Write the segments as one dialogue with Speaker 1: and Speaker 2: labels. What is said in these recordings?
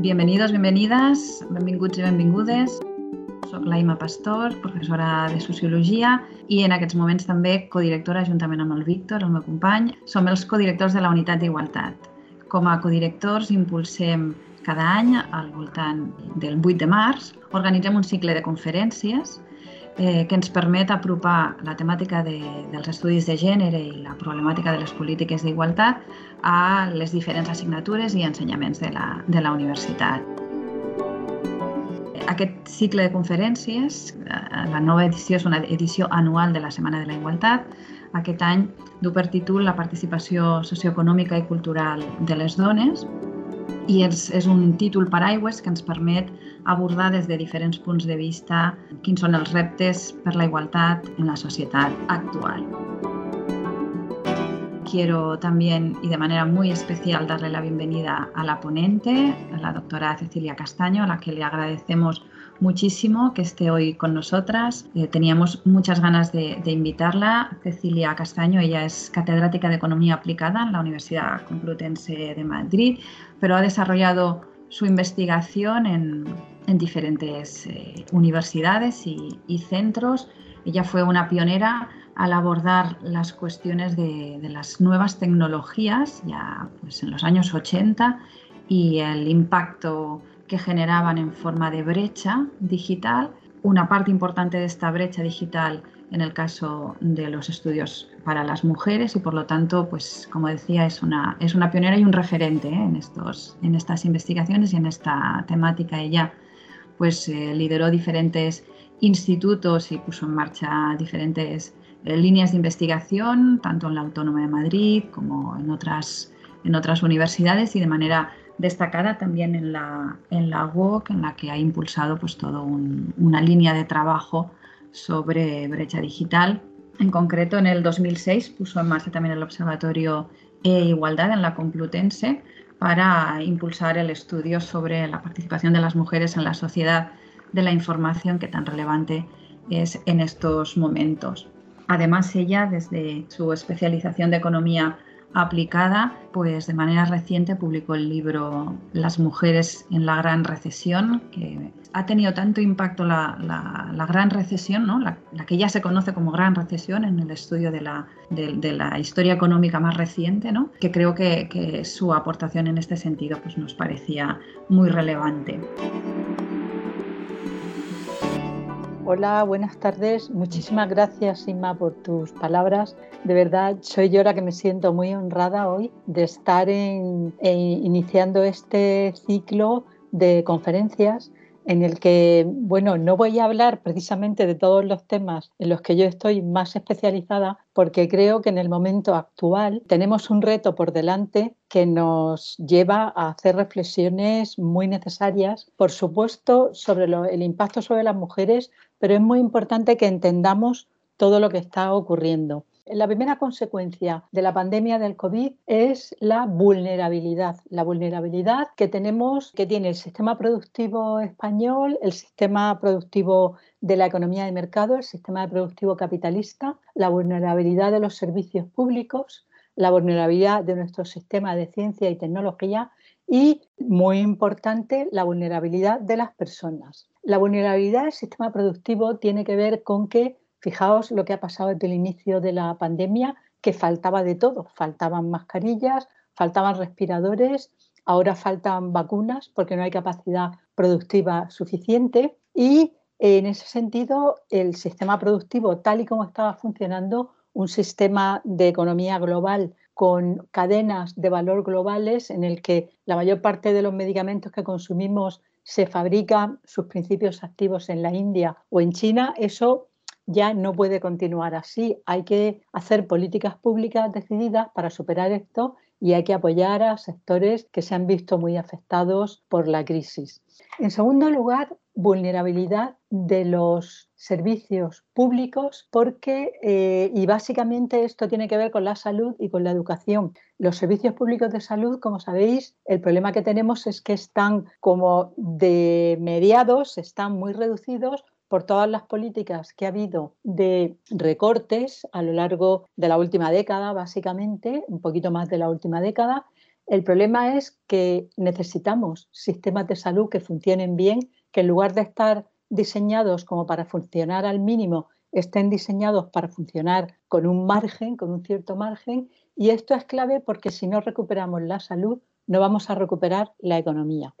Speaker 1: Bienvenidos, bienvenidas, benvinguts i benvingudes. Soc l'Aima Pastor, professora de Sociologia i en aquests moments també codirectora juntament amb el Víctor, el meu company. Som els codirectors de la Unitat d'Igualtat. Com a codirectors impulsem cada any, al voltant del 8 de març, organitzem un cicle de conferències eh, que ens permet apropar la temàtica de, dels estudis de gènere i la problemàtica de les polítiques d'igualtat a les diferents assignatures i ensenyaments de la, de la universitat. Aquest cicle de conferències, eh, la nova edició és una edició anual de la Setmana de la Igualtat. Aquest any du per títol la participació socioeconòmica i cultural de les dones i és, és un títol paraigües que ens permet abordar des de diferents punts de vista quins són els reptes per la igualtat en la societat actual. Quiero también y de manera muy especial darle la bienvenida a la ponente, a la doctora Cecilia Castaño, a la que le agradecemos muchísimo que esté hoy con nosotras. Eh, teníamos muchas ganas de, de, invitarla. Cecilia Castaño, ella es catedrática de Economía Aplicada en la Universidad Complutense de Madrid, pero ha desarrollado su investigación en, en diferentes eh, universidades y, centros. Ella fue una pionera al abordar las cuestiones de, de, las nuevas tecnologías ya pues, en los años 80 y el impacto que generaban en forma de brecha digital. Una parte importante de esta brecha digital en el caso de los estudios para las mujeres y por lo tanto, pues como decía, es una, es una pionera y un referente ¿eh? en, estos, en estas investigaciones y en esta temática. Ella pues eh, lideró diferentes institutos y puso en marcha diferentes eh, líneas de investigación, tanto en la Autónoma de Madrid como en otras, en otras universidades y de manera destacada también en la, en la UOC, en la que ha impulsado pues, toda un, una línea de trabajo sobre brecha digital. En concreto, en el 2006 puso en marcha también el Observatorio e-Igualdad en la Complutense para impulsar el estudio sobre la participación de las mujeres en la sociedad de la información que tan relevante es en estos momentos. Además, ella, desde su especialización de economía aplicada, pues de manera reciente publicó el libro Las mujeres en la gran recesión, que ha tenido tanto impacto la, la, gran recesión, ¿no? La, que ya se conoce como gran recesión en el estudio de la, de la historia económica más reciente, ¿no? que creo que, que, su aportación en este sentido pues, nos parecía muy relevante.
Speaker 2: Hola, buenas tardes. Muchísimas gracias, Inma, por tus palabras. De verdad, soy yo la que me siento muy honrada hoy de estar en, en, iniciando este ciclo de conferencias en el que, bueno, no voy a hablar precisamente de todos los temas en los que yo estoy más especializada, porque creo que en el momento actual tenemos un reto por delante que nos lleva a hacer reflexiones muy necesarias, por supuesto, sobre el impacto sobre las mujeres, pero es muy importante que entendamos todo lo que está ocurriendo. La primera consecuencia de la pandemia del COVID es la vulnerabilidad, la vulnerabilidad que tenemos, que tiene el sistema productivo español, el sistema productivo de la economía de mercado, el sistema productivo capitalista, la vulnerabilidad de los servicios públicos, la vulnerabilidad de nuestro sistema de ciencia y tecnología y, muy importante, la vulnerabilidad de las personas. La vulnerabilidad del sistema productivo tiene que ver con que Fijaos lo que ha pasado desde el inicio de la pandemia, que faltaba de todo. Faltaban mascarillas, faltaban respiradores, ahora faltan vacunas porque no hay capacidad productiva suficiente y en ese sentido el sistema productivo tal y como estaba funcionando, un sistema de economía global con cadenas de valor globales en el que la mayor parte de los medicamentos que consumimos se fabrican sus principios activos en la India o en China, eso ya no puede continuar así. Hay que hacer políticas públicas decididas para superar esto y hay que apoyar a sectores que se han visto muy afectados por la crisis. En segundo lugar, vulnerabilidad de los servicios públicos porque, eh, y básicamente esto tiene que ver con la salud y con la educación. Los servicios públicos de salud, como sabéis, el problema que tenemos es que están como de mediados, están muy reducidos por todas las políticas que ha habido de recortes a lo largo de la última década, básicamente, un poquito más de la última década. El problema es que necesitamos sistemas de salud que funcionen bien, que en lugar de estar diseñados como para funcionar al mínimo, estén diseñados para funcionar con un margen, con un cierto margen. Y esto es clave porque si no recuperamos la salud, no vamos a recuperar la economía.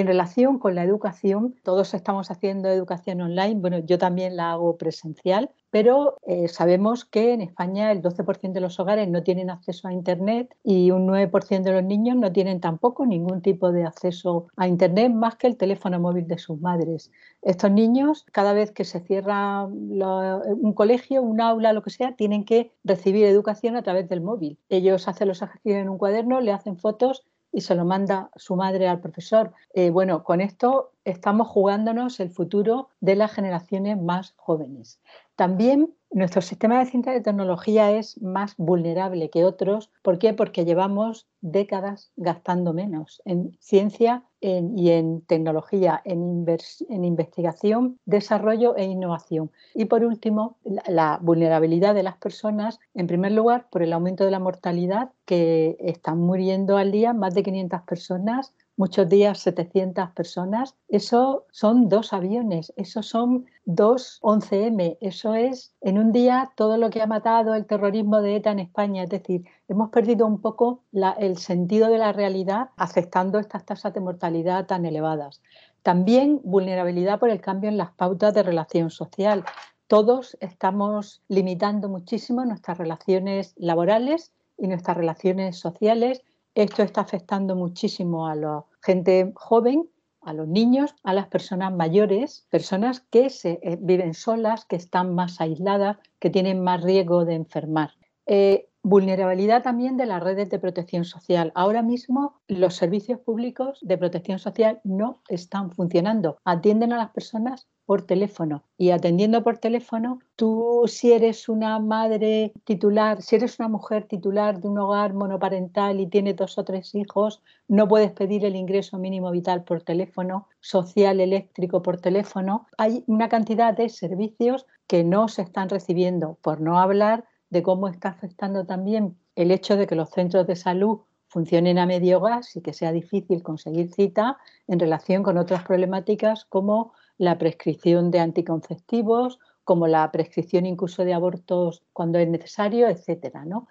Speaker 2: En relación con la educación, todos estamos haciendo educación online, bueno, yo también la hago presencial, pero eh, sabemos que en España el 12% de los hogares no tienen acceso a Internet y un 9% de los niños no tienen tampoco ningún tipo de acceso a Internet más que el teléfono móvil de sus madres. Estos niños, cada vez que se cierra un colegio, un aula, lo que sea, tienen que recibir educación a través del móvil. Ellos hacen los ejercicios en un cuaderno, le hacen fotos y se lo manda su madre al profesor. Eh, bueno, con esto estamos jugándonos el futuro de las generaciones más jóvenes. También nuestro sistema de ciencia y tecnología es más vulnerable que otros. ¿Por qué? Porque llevamos décadas gastando menos en ciencia y en tecnología, en, en, investigación, desarrollo e innovación. Y por último, la, la, vulnerabilidad de las personas, en primer lugar, por el aumento de la mortalidad, que están muriendo al día más de 500 personas muchos días 700 personas, eso son dos aviones, eso son dos 11M, eso es en un día todo lo que ha matado el terrorismo de ETA en España, es decir, hemos perdido un poco el sentido de la realidad aceptando estas tasas de mortalidad tan elevadas. También vulnerabilidad por el cambio en las pautas de relación social. Todos estamos limitando muchísimo nuestras relaciones laborales y nuestras relaciones sociales esto está afectando muchísimo a la gente joven, a los niños, a las personas mayores, personas que eh, viven solas, que están más aisladas, que tienen más riesgo de enfermar. Eh, vulnerabilidad también de las redes de protección social. Ahora mismo los servicios públicos de protección social no están funcionando. Atienden a las personas por teléfono. Y atendiendo por teléfono, tú si eres una madre titular, si eres una mujer titular de un hogar monoparental y tienes dos o tres hijos, no puedes pedir el ingreso mínimo vital por teléfono, social eléctrico por teléfono. Hay una cantidad de servicios que no se están recibiendo, por no hablar de cómo está afectando también el hecho de que los centros de salud funcionen a medio gas y que sea difícil conseguir cita en relación con otras problemáticas como la prescripción de anticonceptivos, como la prescripción incluso de abortos cuando es necesario, etcétera, ¿no?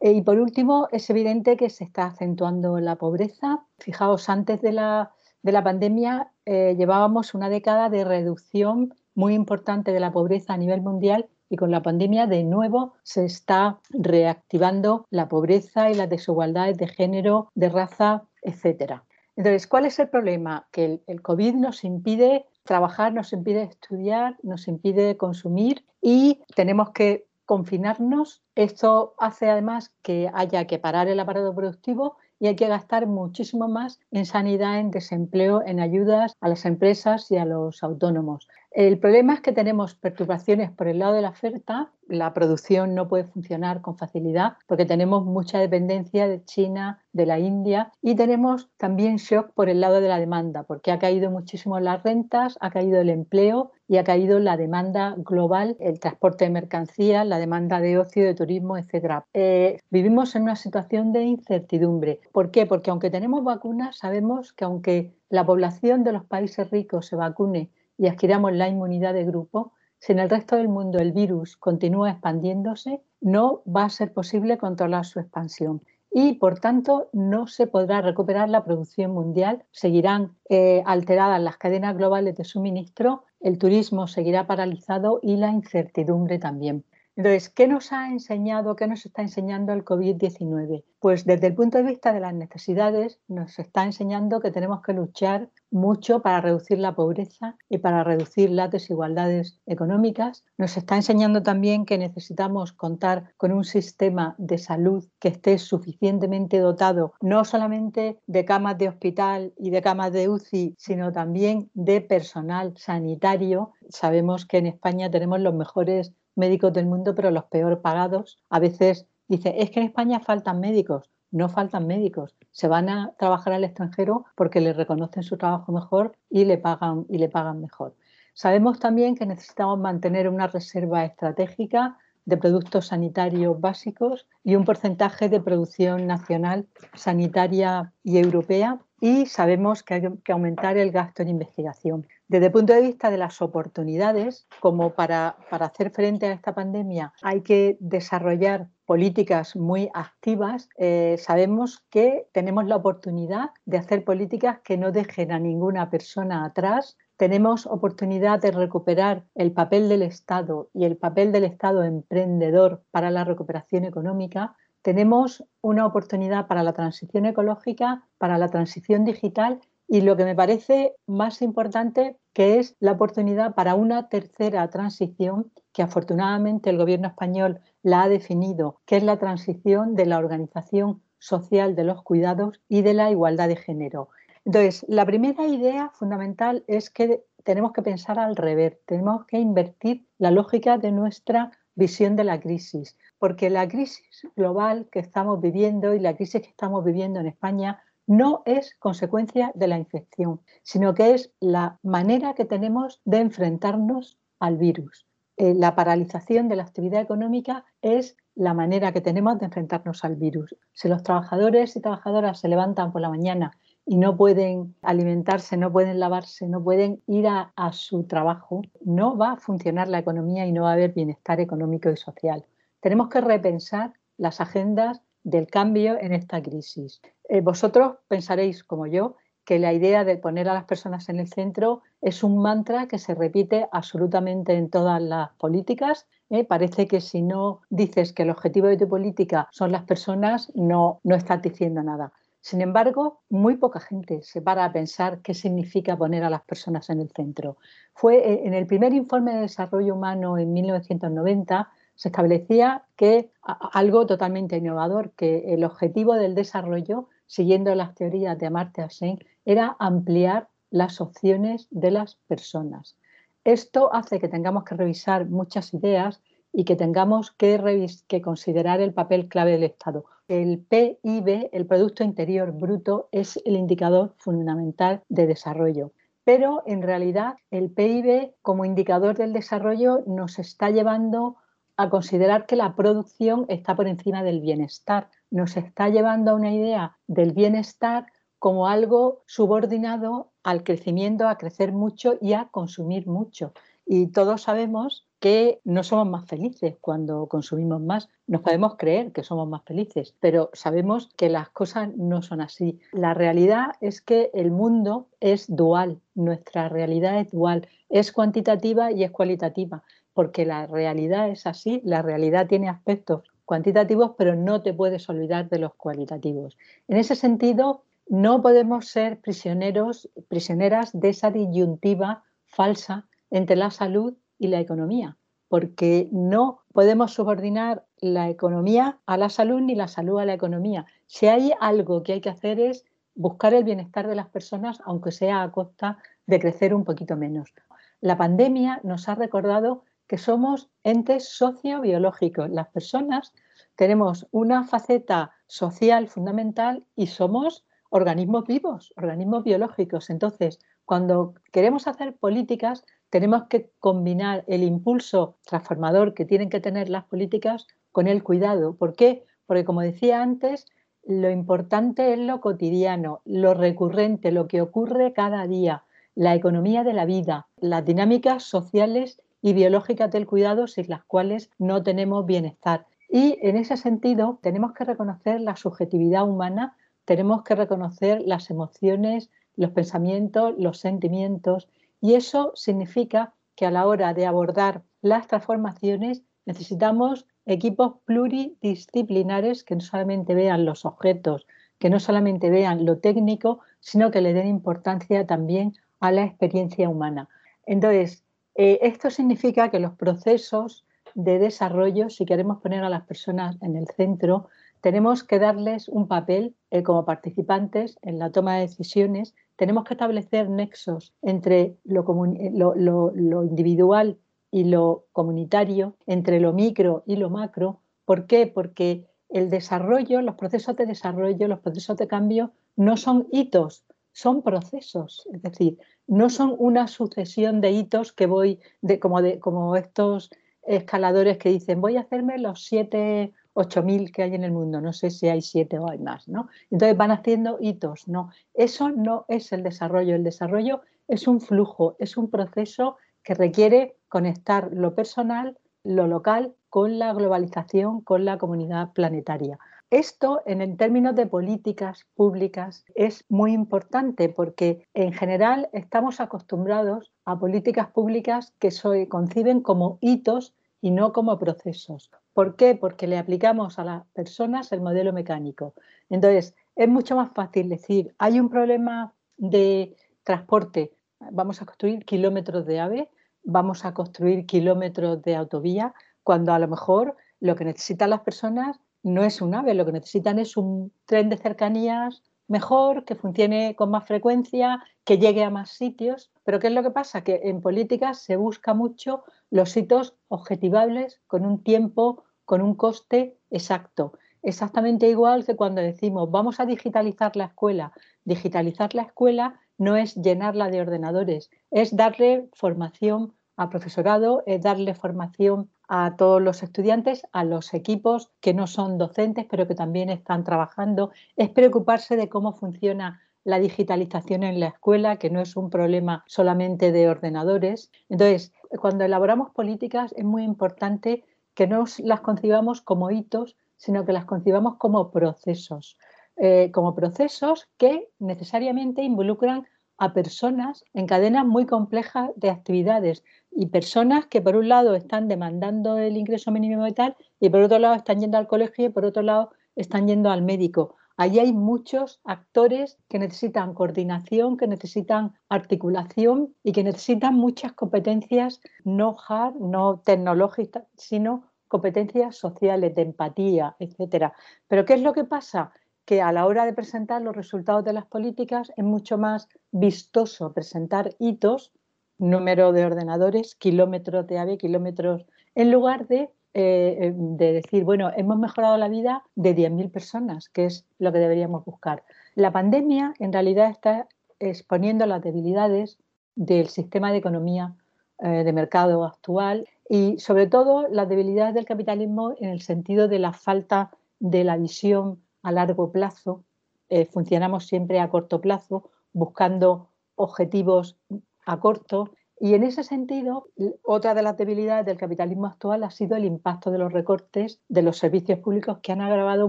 Speaker 2: Eh, y por último, es evidente que se está acentuando la pobreza. Fijaos, antes de la, de la pandemia eh, llevábamos una década de reducción muy importante de la pobreza a nivel mundial y con la pandemia de nuevo se está reactivando la pobreza y las desigualdades de género, de raza, etcétera. Entonces, ¿cuál es el problema? Que el, el COVID nos impide trabajar, nos impide estudiar, nos impide consumir y tenemos que confinarnos. Esto hace además que haya que parar el aparato productivo y hay que gastar muchísimo más en sanidad, en desempleo, en ayudas a las empresas y a los autónomos. El problema es que tenemos perturbaciones por el lado de la oferta, la producción no puede funcionar con facilidad porque tenemos mucha dependencia de China, de la India y tenemos también shock por el lado de la demanda porque ha caído muchísimo las rentas, ha caído el empleo y ha caído la demanda global, el transporte de mercancías, la demanda de ocio, de turismo, etc. Eh, vivimos en una situación de incertidumbre. ¿Por qué? Porque aunque tenemos vacunas, sabemos que aunque la población de los países ricos se vacune y adquiramos la inmunidad de grupo, si en el resto del mundo el virus continúa expandiéndose, no va a ser posible controlar su expansión y, por tanto, no se podrá recuperar la producción mundial, seguirán eh, alteradas las cadenas globales de suministro, el turismo seguirá paralizado y la incertidumbre también. Entonces, ¿qué nos ha enseñado, qué nos está enseñando el COVID-19? Pues desde el punto de vista de las necesidades, nos está enseñando que tenemos que luchar mucho para reducir la pobreza y para reducir las desigualdades económicas. Nos está enseñando también que necesitamos contar con un sistema de salud que esté suficientemente dotado, no solamente de camas de hospital y de camas de UCI, sino también de personal sanitario. Sabemos que en España tenemos los mejores médicos del mundo, pero los peor pagados. A veces dice, es que en España faltan médicos. No faltan médicos, se van a trabajar al extranjero porque les reconocen su trabajo mejor y le pagan, y le pagan mejor. Sabemos también que necesitamos mantener una reserva estratégica de productos sanitarios básicos y un porcentaje de producción nacional sanitaria y europea y sabemos que hay que aumentar el gasto en investigación. Desde el punto de vista de las oportunidades, como para, para hacer frente a esta pandemia hay que desarrollar políticas muy activas, eh, sabemos que tenemos la oportunidad de hacer políticas que no dejen a ninguna persona atrás. Tenemos oportunidad de recuperar el papel del Estado y el papel del Estado emprendedor para la recuperación económica tenemos una oportunidad para la transición ecológica, para la transición digital y lo que me parece más importante que es la oportunidad para una tercera transición que afortunadamente el gobierno español la ha definido, que es la transición de la organización social de los cuidados y de la igualdad de género. Entonces, la primera idea fundamental es que tenemos que pensar al revés, tenemos que invertir la lógica de nuestra visión de la crisis porque la crisis global que estamos viviendo y la crisis que estamos viviendo en España no es consecuencia de la infección, sino que es la manera que tenemos de enfrentarnos al virus. Eh, la paralización de la actividad económica es la manera que tenemos de enfrentarnos al virus. Si los trabajadores y trabajadoras se levantan por la mañana y no pueden alimentarse, no pueden lavarse, no pueden ir a, a su trabajo, no va a funcionar la economía y no va a haber bienestar económico y social. Tenemos que repensar las agendas del cambio en esta crisis. Eh, vosotros pensaréis, como yo, que la idea de poner a las personas en el centro es un mantra que se repite absolutamente en todas las políticas. ¿eh? Parece que si no dices que el objetivo de tu política son las personas, no, no estás diciendo nada. Sin embargo, muy poca gente se para a pensar qué significa poner a las personas en el centro. Fue eh, en el primer informe de desarrollo humano en 1990 se establecía que algo totalmente innovador, que el objetivo del desarrollo, siguiendo las teorías de Amartya Sen, era ampliar las opciones de las personas. Esto hace que tengamos que revisar muchas ideas y que tengamos que, que considerar el papel clave del Estado. El PIB, el Producto Interior Bruto, es el indicador fundamental de desarrollo pero en realidad el PIB como indicador del desarrollo nos está llevando a considerar que la producción está por encima del bienestar. Nos está llevando a una idea del bienestar como algo subordinado al crecimiento, a crecer mucho y a consumir mucho. Y todos sabemos que no somos más felices cuando consumimos más. Nos podemos creer que somos más felices, pero sabemos que las cosas no son así. La realidad es que el mundo es dual, nuestra realidad es dual, es cuantitativa y es cualitativa porque la realidad es así, la realidad tiene aspectos cuantitativos, pero no te puedes olvidar de los cualitativos. En ese sentido, no podemos ser prisioneros, prisioneras de esa disyuntiva falsa entre la salud y la economía, porque no podemos subordinar la economía a la salud ni la salud a la economía. Si hay algo que hay que hacer es buscar el bienestar de las personas, aunque sea a costa de crecer un poquito menos. La pandemia nos ha recordado que somos entes sociobiológicos. Las personas tenemos una faceta social fundamental y somos organismos vivos, organismos biológicos. Entonces, cuando queremos hacer políticas, tenemos que combinar el impulso transformador que tienen que tener las políticas con el cuidado. ¿Por qué? Porque, como decía antes, lo importante es lo cotidiano, lo recurrente, lo que ocurre cada día, la economía de la vida, las dinámicas sociales y biológicas del cuidado sin las cuales no tenemos bienestar. Y en ese sentido tenemos que reconocer la subjetividad humana, tenemos que reconocer las emociones, los pensamientos, los sentimientos y eso significa que a la hora de abordar las transformaciones necesitamos equipos pluridisciplinares que no solamente vean los objetos, que no solamente vean lo técnico, sino que le den importancia también a la experiencia humana. Entonces, eh, esto significa que los procesos de desarrollo, si queremos poner a las personas en el centro, tenemos que darles un papel eh, como participantes en la toma de decisiones, tenemos que establecer nexos entre lo, eh, lo, individual y lo comunitario, entre lo micro y lo macro. ¿Por qué? Porque el desarrollo, los procesos de desarrollo, los procesos de cambio no son hitos, son procesos, es decir, no son una sucesión de hitos que voy, de, como, de, como estos escaladores que dicen, voy a hacerme los siete, ocho mil que hay en el mundo, no sé si hay siete o hay más, ¿no? Entonces van haciendo hitos, no, eso no es el desarrollo, el desarrollo es un flujo, es un proceso que requiere conectar lo personal, lo local, con la globalización, con la comunidad planetaria. Esto, en términos de políticas públicas, es muy importante porque en general estamos acostumbrados a políticas públicas que se conciben como hitos y no como procesos. ¿Por qué? Porque le aplicamos a las personas el modelo mecánico. Entonces, es mucho más fácil decir, hay un problema de transporte, vamos a construir kilómetros de AVE, vamos a construir kilómetros de autovía, cuando a lo mejor lo que necesitan las personas no es un AVE, lo que necesitan es un tren de cercanías mejor, que funcione con más frecuencia, que llegue a más sitios. Pero ¿qué es lo que pasa? Que en política se busca mucho los hitos objetivables con un tiempo, con un coste exacto. Exactamente igual que cuando decimos vamos a digitalizar la escuela. Digitalizar la escuela no es llenarla de ordenadores, es darle formación a profesorado, es darle formación a todos los estudiantes, a los equipos que no son docentes, pero que también están trabajando, es preocuparse de cómo funciona la digitalización en la escuela, que no es un problema solamente de ordenadores. Entonces, cuando elaboramos políticas es muy importante que no las concibamos como hitos, sino que las concibamos como procesos, eh, como procesos que necesariamente involucran a personas en cadenas muy complejas de actividades y personas que por un lado están demandando el ingreso mínimo vital y por otro lado están yendo al colegio y por otro lado están yendo al médico. Allí hay muchos actores que necesitan coordinación, que necesitan articulación y que necesitan muchas competencias no hard, no tecnológicas, sino competencias sociales, de empatía, etcétera. Pero ¿qué es lo que pasa? Que a la hora de presentar los resultados de las políticas es mucho más vistoso presentar hitos, número de ordenadores, kilómetros de AVE, kilómetros, en lugar de, eh, de decir, bueno, hemos mejorado la vida de 10.000 personas, que es lo que deberíamos buscar. La pandemia en realidad está exponiendo las debilidades del sistema de economía eh, de mercado actual y sobre todo las debilidades del capitalismo en el sentido de la falta de la visión a largo plazo, eh, funcionamos siempre a corto plazo, buscando objetivos a corto. Y en ese sentido, otra de las debilidades del capitalismo actual ha sido el impacto de los recortes de los servicios públicos que han agravado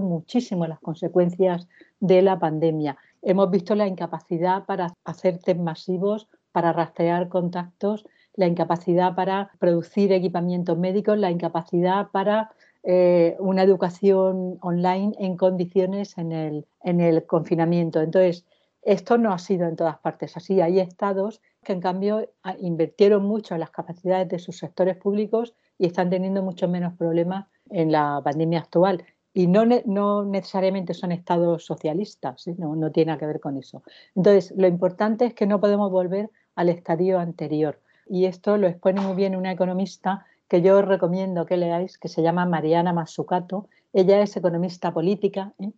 Speaker 2: muchísimo las consecuencias de la pandemia. Hemos visto la incapacidad para hacer test masivos, para rastrear contactos, la incapacidad para producir equipamientos médicos, la incapacidad para eh, una educación online en condiciones en el, en el confinamiento. Entonces, esto no ha sido en todas partes así. Hay estados que, en cambio, invirtieron mucho en las capacidades de sus sectores públicos y están teniendo mucho menos problemas en la pandemia actual. Y no, no necesariamente son estados socialistas, no, no tiene nada que ver con eso. Entonces, lo importante es que no podemos volver al estadio anterior. Y esto lo expone muy bien una economista que yo os recomiendo que leáis, que se llama Mariana Mazzucato. Ella es economista política. ¿eh?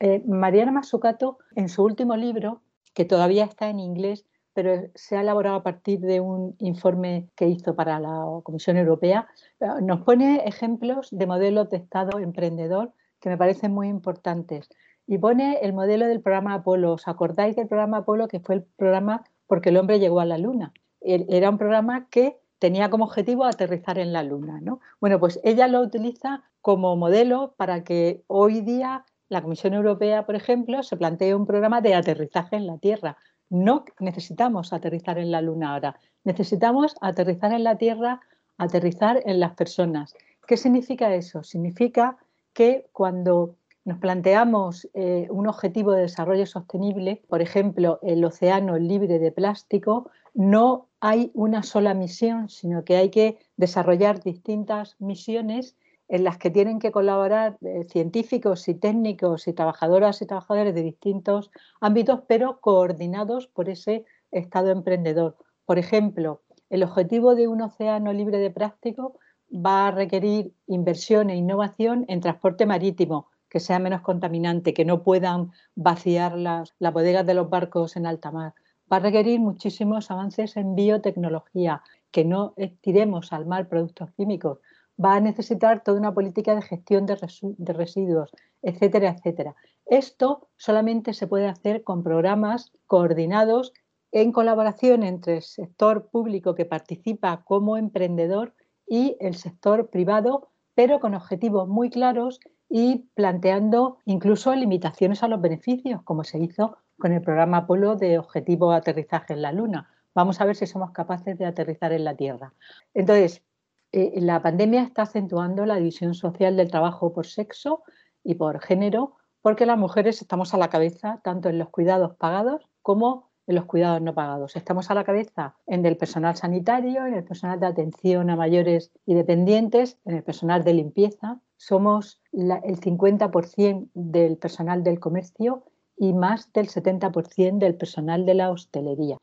Speaker 2: Eh, Mariana Mazzucato, en su último libro, que todavía está en inglés, pero se ha elaborado a partir de un informe que hizo para la Comisión Europea, eh, nos pone ejemplos de modelos de Estado emprendedor que me parecen muy importantes. Y pone el modelo del programa Apolo. ¿Os acordáis del programa Apolo, que fue el programa porque el hombre llegó a la Luna? Era un programa que tenía como objetivo aterrizar en la Luna. ¿no? Bueno, pues ella lo utiliza como modelo para que hoy día la Comisión Europea, por ejemplo, se plantee un programa de aterrizaje en la Tierra. No necesitamos aterrizar en la Luna ahora, necesitamos aterrizar en la Tierra, aterrizar en las personas. ¿Qué significa eso? Significa que cuando nos planteamos eh, un objetivo de desarrollo sostenible, por ejemplo, el océano libre de plástico, no hay una sola misión, sino que hay que desarrollar distintas misiones en las que tienen que colaborar eh, científicos y técnicos y trabajadoras y trabajadores de distintos ámbitos, pero coordinados por ese Estado emprendedor. Por ejemplo, el objetivo de un océano libre de plástico va a requerir inversión e innovación en transporte marítimo, que sea menos contaminante, que no puedan vaciar las, las bodegas de los barcos en alta mar. Va a requerir muchísimos avances en biotecnología, que no tiremos al mar productos químicos. Va a necesitar toda una política de gestión de, de residuos, etcétera, etcétera. Esto solamente se puede hacer con programas coordinados en colaboración entre el sector público que participa como emprendedor y el sector privado, pero con objetivos muy claros y planteando incluso limitaciones a los beneficios, como se hizo con el programa Apolo de objetivo aterrizaje en la Luna. Vamos a ver si somos capaces de aterrizar en la Tierra. Entonces, eh, la pandemia está acentuando la división social del trabajo por sexo y por género, porque las mujeres estamos a la cabeza tanto en los cuidados pagados como en los cuidados no pagados. Estamos a la cabeza en el personal sanitario, en el personal de atención a mayores y dependientes, en el personal de limpieza. Somos el 50% del personal del comercio y más del 70% del personal de la hostelería,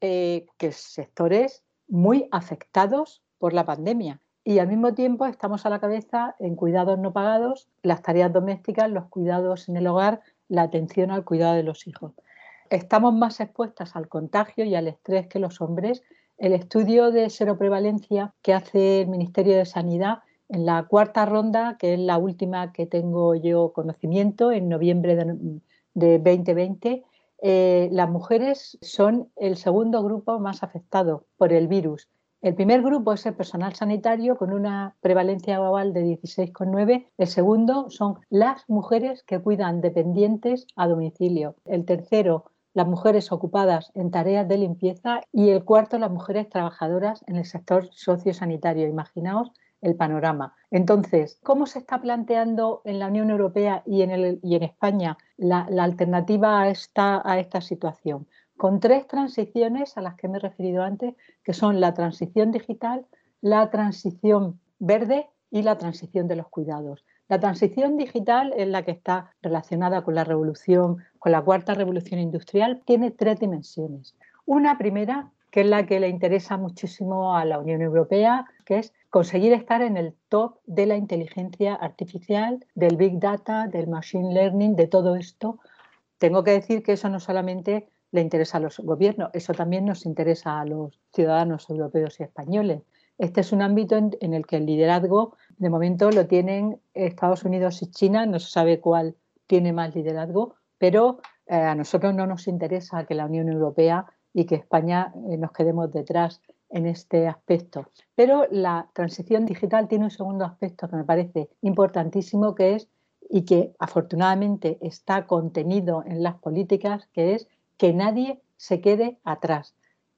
Speaker 2: eh, que sectores muy afectados por la pandemia. Y al mismo tiempo estamos a la cabeza en cuidados no pagados, las tareas domésticas, los cuidados en el hogar, la atención al cuidado de los hijos estamos más expuestas al contagio y al estrés que los hombres. El estudio de seroprevalencia que hace el Ministerio de Sanidad en la cuarta ronda, que es la última que tengo yo conocimiento, en noviembre de, 2020, eh, las mujeres son el segundo grupo más afectado por el virus. El primer grupo es el personal sanitario con una prevalencia global de 16,9. El segundo son las mujeres que cuidan dependientes a domicilio. El tercero, las mujeres ocupadas en tareas de limpieza y el cuarto, las mujeres trabajadoras en el sector sociosanitario. Imaginaos el panorama. Entonces, ¿cómo se está planteando en la Unión Europea y en, España la, alternativa a esta, a esta situación? Con tres transiciones a las que me he referido antes, que son la transición digital, la transición verde y la transición de los cuidados. La transición digital es la que está relacionada con la revolución, con la cuarta revolución industrial, tiene tres dimensiones. Una primera, que es la que le interesa muchísimo a la Unión Europea, que es conseguir estar en el top de la inteligencia artificial, del big data, del machine learning, de todo esto. Tengo que decir que eso no solamente le interesa a los gobiernos, eso también nos interesa a los ciudadanos europeos y españoles. Este es un ámbito en, el que el liderazgo, de momento, lo tienen Estados Unidos y China, no se sabe cuál tiene más liderazgo, pero eh, a nosotros no nos interesa que la Unión Europea y que España eh, nos quedemos detrás en este aspecto. Pero la transición digital tiene un segundo aspecto que me parece importantísimo, que es, y que afortunadamente está contenido en las políticas, que es que nadie se quede atrás.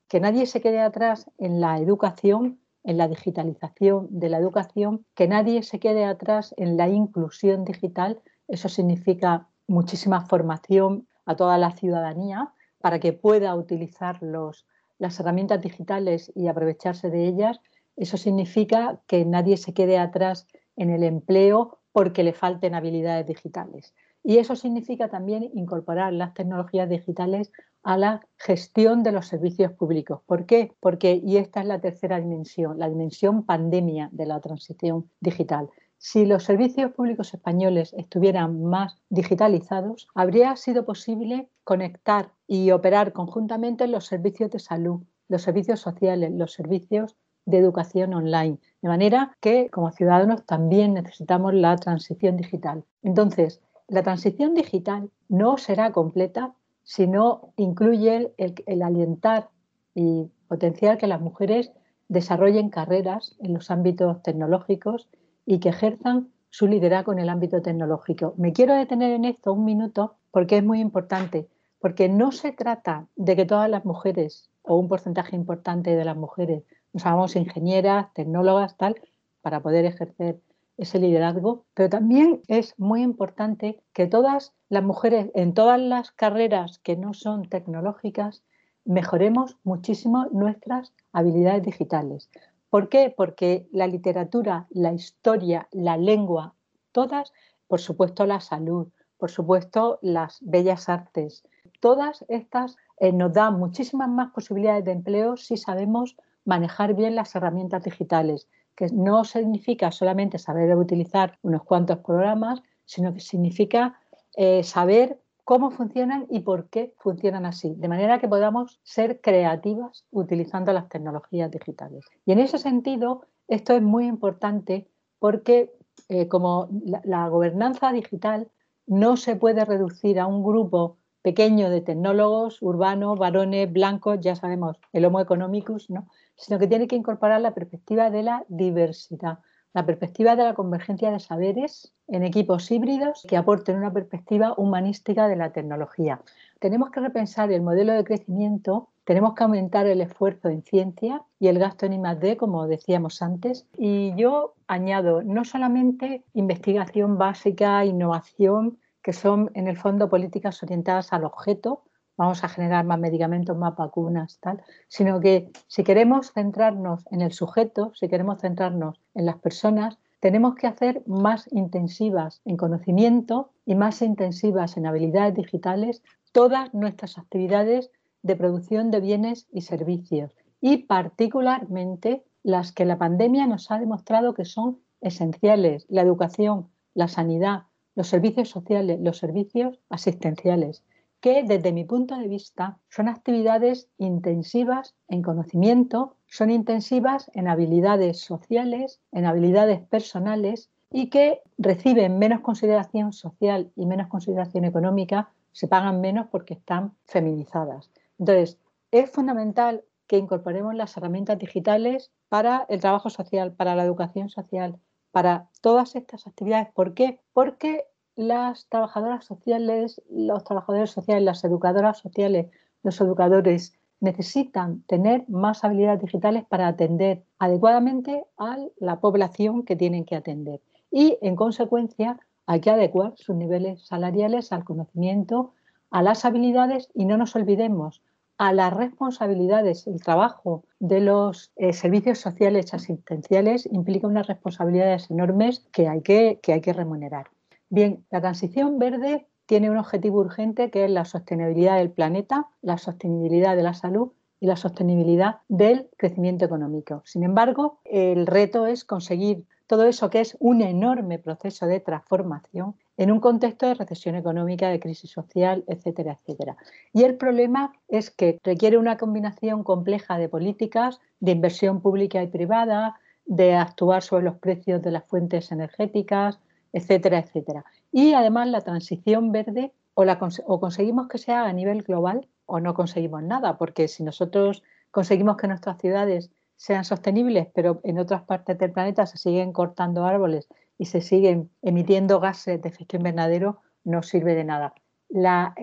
Speaker 2: Que nadie se quede atrás en la educación en la digitalización de la educación, que nadie se quede atrás en la inclusión digital. Eso significa muchísima formación a toda la ciudadanía para que pueda utilizar los, las herramientas digitales y aprovecharse de ellas. Eso significa que nadie se quede atrás en el empleo porque le falten habilidades digitales. Y eso significa también incorporar las tecnologías digitales a la gestión de los servicios públicos. ¿Por qué? Porque, y esta es la tercera dimensión, la dimensión pandemia de la transición digital. Si los servicios públicos españoles estuvieran más digitalizados, habría sido posible conectar y operar conjuntamente los servicios de salud, los servicios sociales, los servicios de educación online. De manera que como ciudadanos también necesitamos la transición digital. Entonces, la transición digital no será completa sino incluye el, alientar y potenciar que las mujeres desarrollen carreras en los ámbitos tecnológicos y que ejerzan su liderazgo en el ámbito tecnológico. Me quiero detener en esto un minuto porque es muy importante, porque no se trata de que todas las mujeres o un porcentaje importante de las mujeres nos hagamos ingenieras, tecnólogas, tal, para poder ejercer ese liderazgo, pero también es muy importante que todas las mujeres en todas las carreras que no son tecnológicas mejoremos muchísimo nuestras habilidades digitales. ¿Por qué? Porque la literatura, la historia, la lengua, todas, por supuesto la salud, por supuesto las bellas artes, todas estas eh, nos dan muchísimas más posibilidades de empleo si sabemos manejar bien las herramientas digitales, que no significa solamente saber utilizar unos cuantos programas, sino que significa eh, saber cómo funcionan y por qué funcionan así, de manera que podamos ser creativas utilizando las tecnologías digitales. Y en ese sentido, esto es muy importante porque eh, como la, gobernanza digital no se puede reducir a un grupo pequeño de tecnólogos urbanos, varones, blancos, ya sabemos, el Homo economicus, ¿no? sino que tiene que incorporar la perspectiva de la diversidad la perspectiva de la convergencia de saberes en equipos híbridos que aporten una perspectiva humanística de la tecnología. Tenemos que repensar el modelo de crecimiento, tenemos que aumentar el esfuerzo en ciencia y el gasto en I+D, como decíamos antes. Y yo añado no solamente investigación básica, innovación, que son en el fondo políticas orientadas al objeto, vamos a generar más medicamentos, más vacunas, tal, sino que si queremos centrarnos en el sujeto, si queremos centrarnos en las personas, tenemos que hacer más intensivas en conocimiento y más intensivas en habilidades digitales todas nuestras actividades de producción de bienes y servicios y particularmente las que la pandemia nos ha demostrado que son esenciales, la educación, la sanidad, los servicios sociales, los servicios asistenciales que desde mi punto de vista son actividades intensivas en conocimiento, son intensivas en habilidades sociales, en habilidades personales y que reciben menos consideración social y menos consideración económica, se pagan menos porque están feminizadas. Entonces, es fundamental que incorporemos las herramientas digitales para el trabajo social, para la educación social, para todas estas actividades. ¿Por qué? Porque las trabajadoras sociales, los trabajadores sociales, las educadoras sociales, los educadores necesitan tener más habilidades digitales para atender adecuadamente a la población que tienen que atender. Y, en consecuencia, hay que adecuar sus niveles salariales al conocimiento, a las habilidades y no nos olvidemos a las responsabilidades. El trabajo de los eh, servicios sociales asistenciales implica unas responsabilidades enormes que hay que, que, hay que remunerar. Bien, la transición verde tiene un objetivo urgente que es la sostenibilidad del planeta, la sostenibilidad de la salud y la sostenibilidad del crecimiento económico. Sin embargo, el reto es conseguir todo eso que es un enorme proceso de transformación en un contexto de recesión económica, de crisis social, etcétera, etcétera. Y el problema es que requiere una combinación compleja de políticas, de inversión pública y privada, de actuar sobre los precios de las fuentes energéticas, etcétera, etcétera. Y además la transición verde o, la, o conseguimos que se haga a nivel global o no conseguimos nada, porque si nosotros conseguimos que nuestras ciudades sean sostenibles, pero en otras partes del planeta se siguen cortando árboles y se siguen emitiendo gases de efecto invernadero, no sirve de nada. La,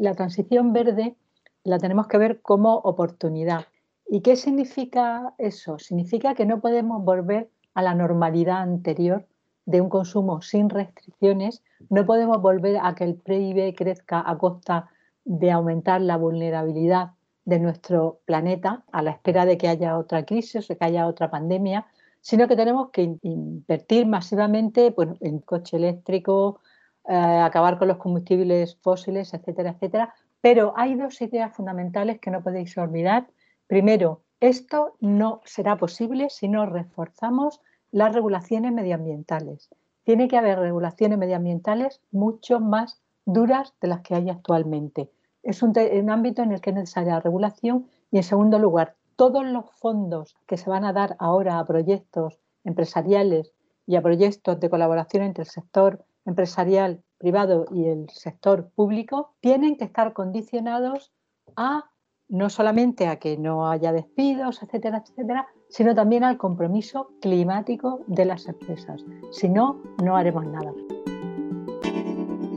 Speaker 2: la transición verde la tenemos que ver como oportunidad. ¿Y qué significa eso? Significa que no podemos volver a la normalidad anterior de un consumo sin restricciones, no podemos volver a que el PIB crezca a costa de aumentar la vulnerabilidad de nuestro planeta a la espera de que haya otra crisis o que haya otra pandemia, sino que tenemos que invertir masivamente en coche eléctrico, eh, acabar con los combustibles fósiles, etcétera, etcétera. Pero hay dos ideas fundamentales que no podéis olvidar. Primero, esto no será posible si no reforzamos las regulaciones medioambientales. Tiene que haber regulaciones medioambientales mucho más duras de las que hay actualmente. Es un, ámbito en el que es necesaria la regulación y, en segundo lugar, todos los fondos que se van a dar ahora a proyectos empresariales y a proyectos de colaboración entre el sector empresarial privado y el sector público tienen que estar condicionados a no solamente a que no haya despidos, etcétera, etcétera, sino también al compromiso climático de las empresas. Si no, no haremos nada.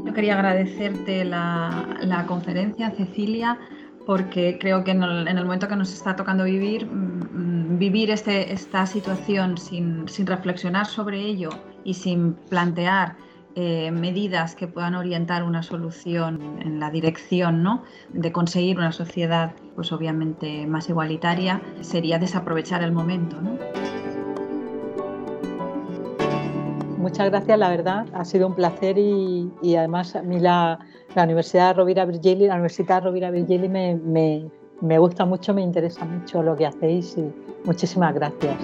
Speaker 1: Yo quería agradecerte la, conferencia, Cecilia, porque creo que en el, momento que nos está tocando vivir, mm, vivir este, esta situación sin, sin reflexionar sobre ello y sin plantear eh, medidas que puedan orientar una solución en la dirección ¿no? de conseguir una sociedad pues obviamente más igualitaria sería desaprovechar el momento.
Speaker 2: Muchas gracias, la verdad, ha sido un placer y, además a mí la, Universidad Rovira Virgili, la Universidad Rovira Virgili me, me gusta mucho, me interesa mucho lo que hacéis y muchísimas gracias.